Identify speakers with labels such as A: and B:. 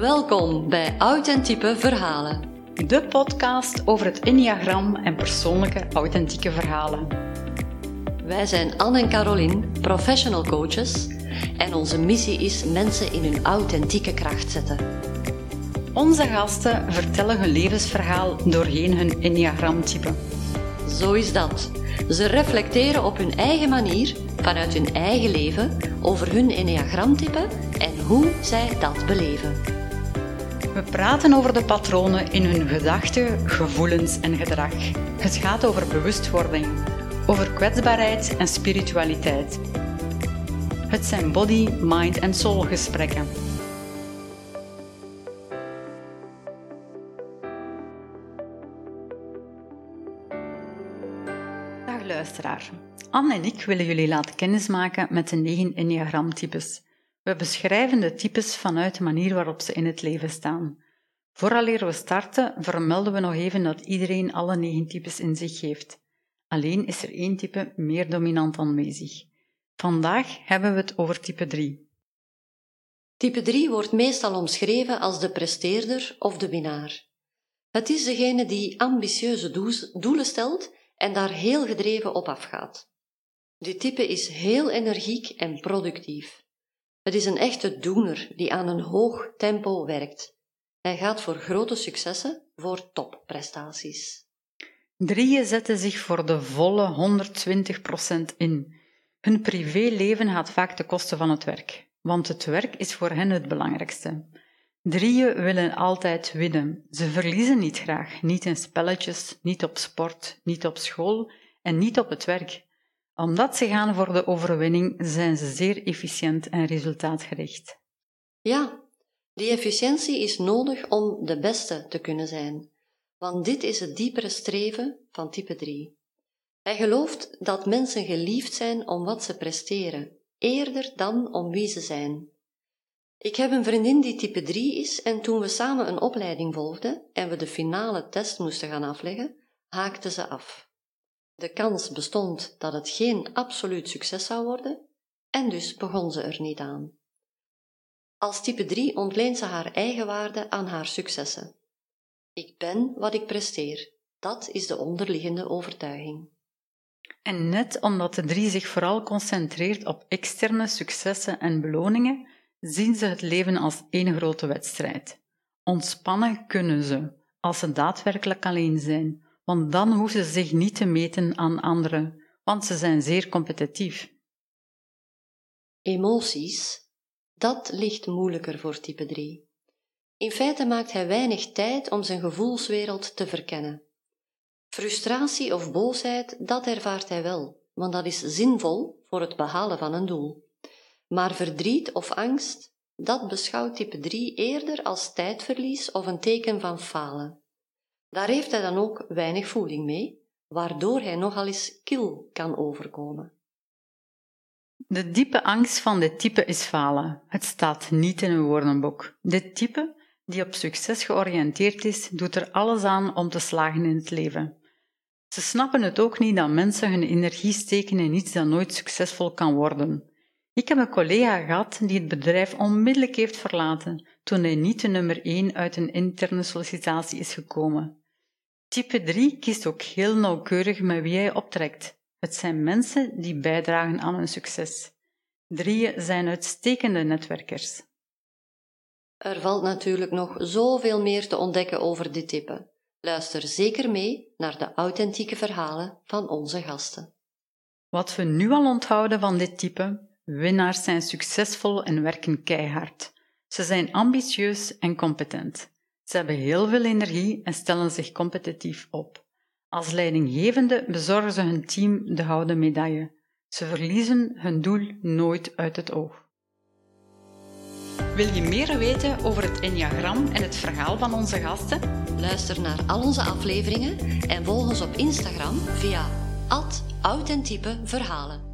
A: Welkom bij Authentieke Verhalen.
B: De podcast over het Enneagram en persoonlijke authentieke verhalen.
A: Wij zijn Anne en Caroline, professional coaches, en onze missie is mensen in hun authentieke kracht zetten.
B: Onze gasten vertellen hun levensverhaal doorheen hun Enneagramtype.
A: Zo is dat. Ze reflecteren op hun eigen manier, vanuit hun eigen leven, over hun Enneagramtype en hoe zij dat beleven.
B: We praten over de patronen in hun gedachten, gevoelens en gedrag. Het gaat over bewustwording, over kwetsbaarheid en spiritualiteit. Het zijn body, mind en soul gesprekken. Dag luisteraar. Anne en ik willen jullie laten kennismaken met de negen Enneagramtypes. We beschrijven de types vanuit de manier waarop ze in het leven staan. Vooraleer we starten, vermelden we nog even dat iedereen alle negen types in zich heeft. Alleen is er één type meer dominant aanwezig. Vandaag hebben we het over type 3.
A: Type 3 wordt meestal omschreven als de presteerder of de winnaar. Het is degene die ambitieuze doelen stelt en daar heel gedreven op afgaat. Dit type is heel energiek en productief. Het is een echte doener die aan een hoog tempo werkt. Hij gaat voor grote successen, voor topprestaties.
B: Drieën zetten zich voor de volle 120% in. Hun privéleven gaat vaak ten koste van het werk, want het werk is voor hen het belangrijkste. Drieën willen altijd winnen. Ze verliezen niet graag, niet in spelletjes, niet op sport, niet op school en niet op het werk. Omdat ze gaan voor de overwinning, zijn ze zeer efficiënt en resultaatgericht.
A: Ja, die efficiëntie is nodig om de beste te kunnen zijn, want dit is het diepere streven van type 3. Hij gelooft dat mensen geliefd zijn om wat ze presteren, eerder dan om wie ze zijn. Ik heb een vriendin die type 3 is en toen we samen een opleiding volgden en we de finale test moesten gaan afleggen, haakte ze af. De kans bestond dat het geen absoluut succes zou worden en dus begon ze er niet aan. Als type 3 ontleent ze haar eigen waarde aan haar successen. Ik ben wat ik presteer. Dat is de onderliggende overtuiging.
B: En net omdat de 3 zich vooral concentreert op externe successen en beloningen, zien ze het leven als één grote wedstrijd. Ontspannen kunnen ze, als ze daadwerkelijk alleen zijn, want dan hoeven ze zich niet te meten aan anderen, want ze zijn zeer competitief.
A: Emoties, dat ligt moeilijker voor type 3. In feite maakt hij weinig tijd om zijn gevoelswereld te verkennen. Frustratie of boosheid, dat ervaart hij wel, want dat is zinvol voor het behalen van een doel. Maar verdriet of angst, dat beschouwt type 3 eerder als tijdverlies of een teken van falen. Daar heeft hij dan ook weinig voeling mee, waardoor hij nogal eens kil kan overkomen.
B: De diepe angst van dit type is falen. Het staat niet in een woordenboek. Dit type, die op succes georiënteerd is, doet er alles aan om te slagen in het leven. Ze snappen het ook niet dat mensen hun energie steken in iets dat nooit succesvol kan worden. Ik heb een collega gehad die het bedrijf onmiddellijk heeft verlaten toen hij niet de nummer 1 uit een interne sollicitatie is gekomen. Type 3 kiest ook heel nauwkeurig met wie hij optrekt. Het zijn mensen die bijdragen aan hun succes. Drieën zijn uitstekende netwerkers.
A: Er valt natuurlijk nog zoveel meer te ontdekken over dit type. Luister zeker mee naar de authentieke verhalen van onze gasten.
B: Wat we nu al onthouden van dit type, winnaars zijn succesvol en werken keihard. Ze zijn ambitieus en competent. Ze hebben heel veel energie en stellen zich competitief op. Als leidinggevende bezorgen ze hun team de gouden medaille. Ze verliezen hun doel nooit uit het oog. Wil je meer weten over het Enneagram en het verhaal van onze gasten?
A: Luister naar al onze afleveringen en volg ons op Instagram via authentiepe verhalen.